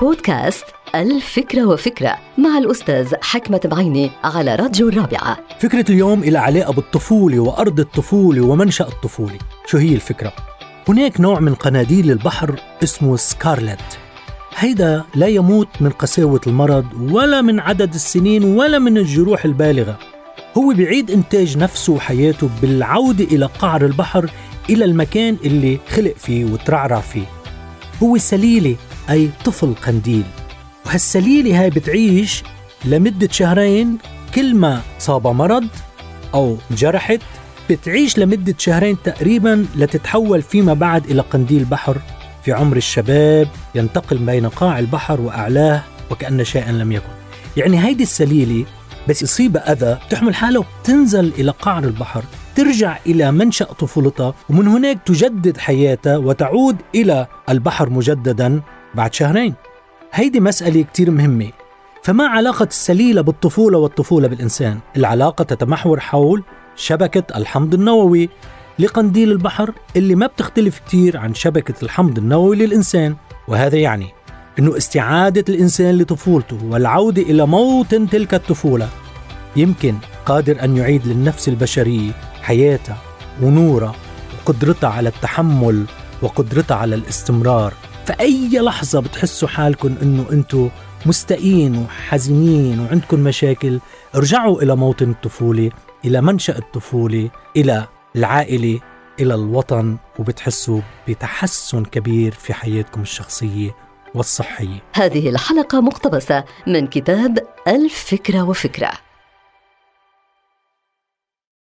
بودكاست الفكرة وفكرة مع الأستاذ حكمة بعيني على راديو الرابعة. فكرة اليوم إلى علاقة بالطفولة وأرض الطفولة ومنشأ الطفولة شو هي الفكرة؟ هناك نوع من قناديل البحر اسمه سكارلت. هيدا لا يموت من قساوة المرض ولا من عدد السنين ولا من الجروح البالغة. هو بيعيد إنتاج نفسه وحياته بالعودة إلى قعر البحر إلى المكان اللي خلق فيه وترعرع فيه. هو سليلة أي طفل قنديل. وهالسليلة هاي بتعيش لمدة شهرين كل ما صاب مرض أو جرحت بتعيش لمدة شهرين تقريبا لتتحول فيما بعد إلى قنديل بحر في عمر الشباب ينتقل بين قاع البحر وأعلاه وكأن شيئا لم يكن. يعني هيدي السليلة بس يصيبها أذى بتحمل حالها وبتنزل إلى قعر البحر ترجع إلى منشأ طفولتها ومن هناك تجدد حياتها وتعود إلى البحر مجددا. بعد شهرين. هيدي مسألة كتير مهمة. فما علاقة السليلة بالطفولة والطفولة بالإنسان؟ العلاقة تتمحور حول شبكة الحمض النووي لقنديل البحر اللي ما بتختلف كتير عن شبكة الحمض النووي للإنسان. وهذا يعني أنه استعادة الإنسان لطفولته والعودة إلى موطن تلك الطفولة يمكن قادر أن يعيد للنفس البشرية حياتها ونورها وقدرتها على التحمل وقدرتها على الاستمرار. فأي لحظة بتحسوا حالكم أنه أنتم مستائين وحزينين وعندكم مشاكل ارجعوا إلى موطن الطفولة إلى منشأ الطفولة إلى العائلة إلى الوطن وبتحسوا بتحسن كبير في حياتكم الشخصية والصحية. هذه الحلقة مقتبسة من كتاب الفكرة وفكرة.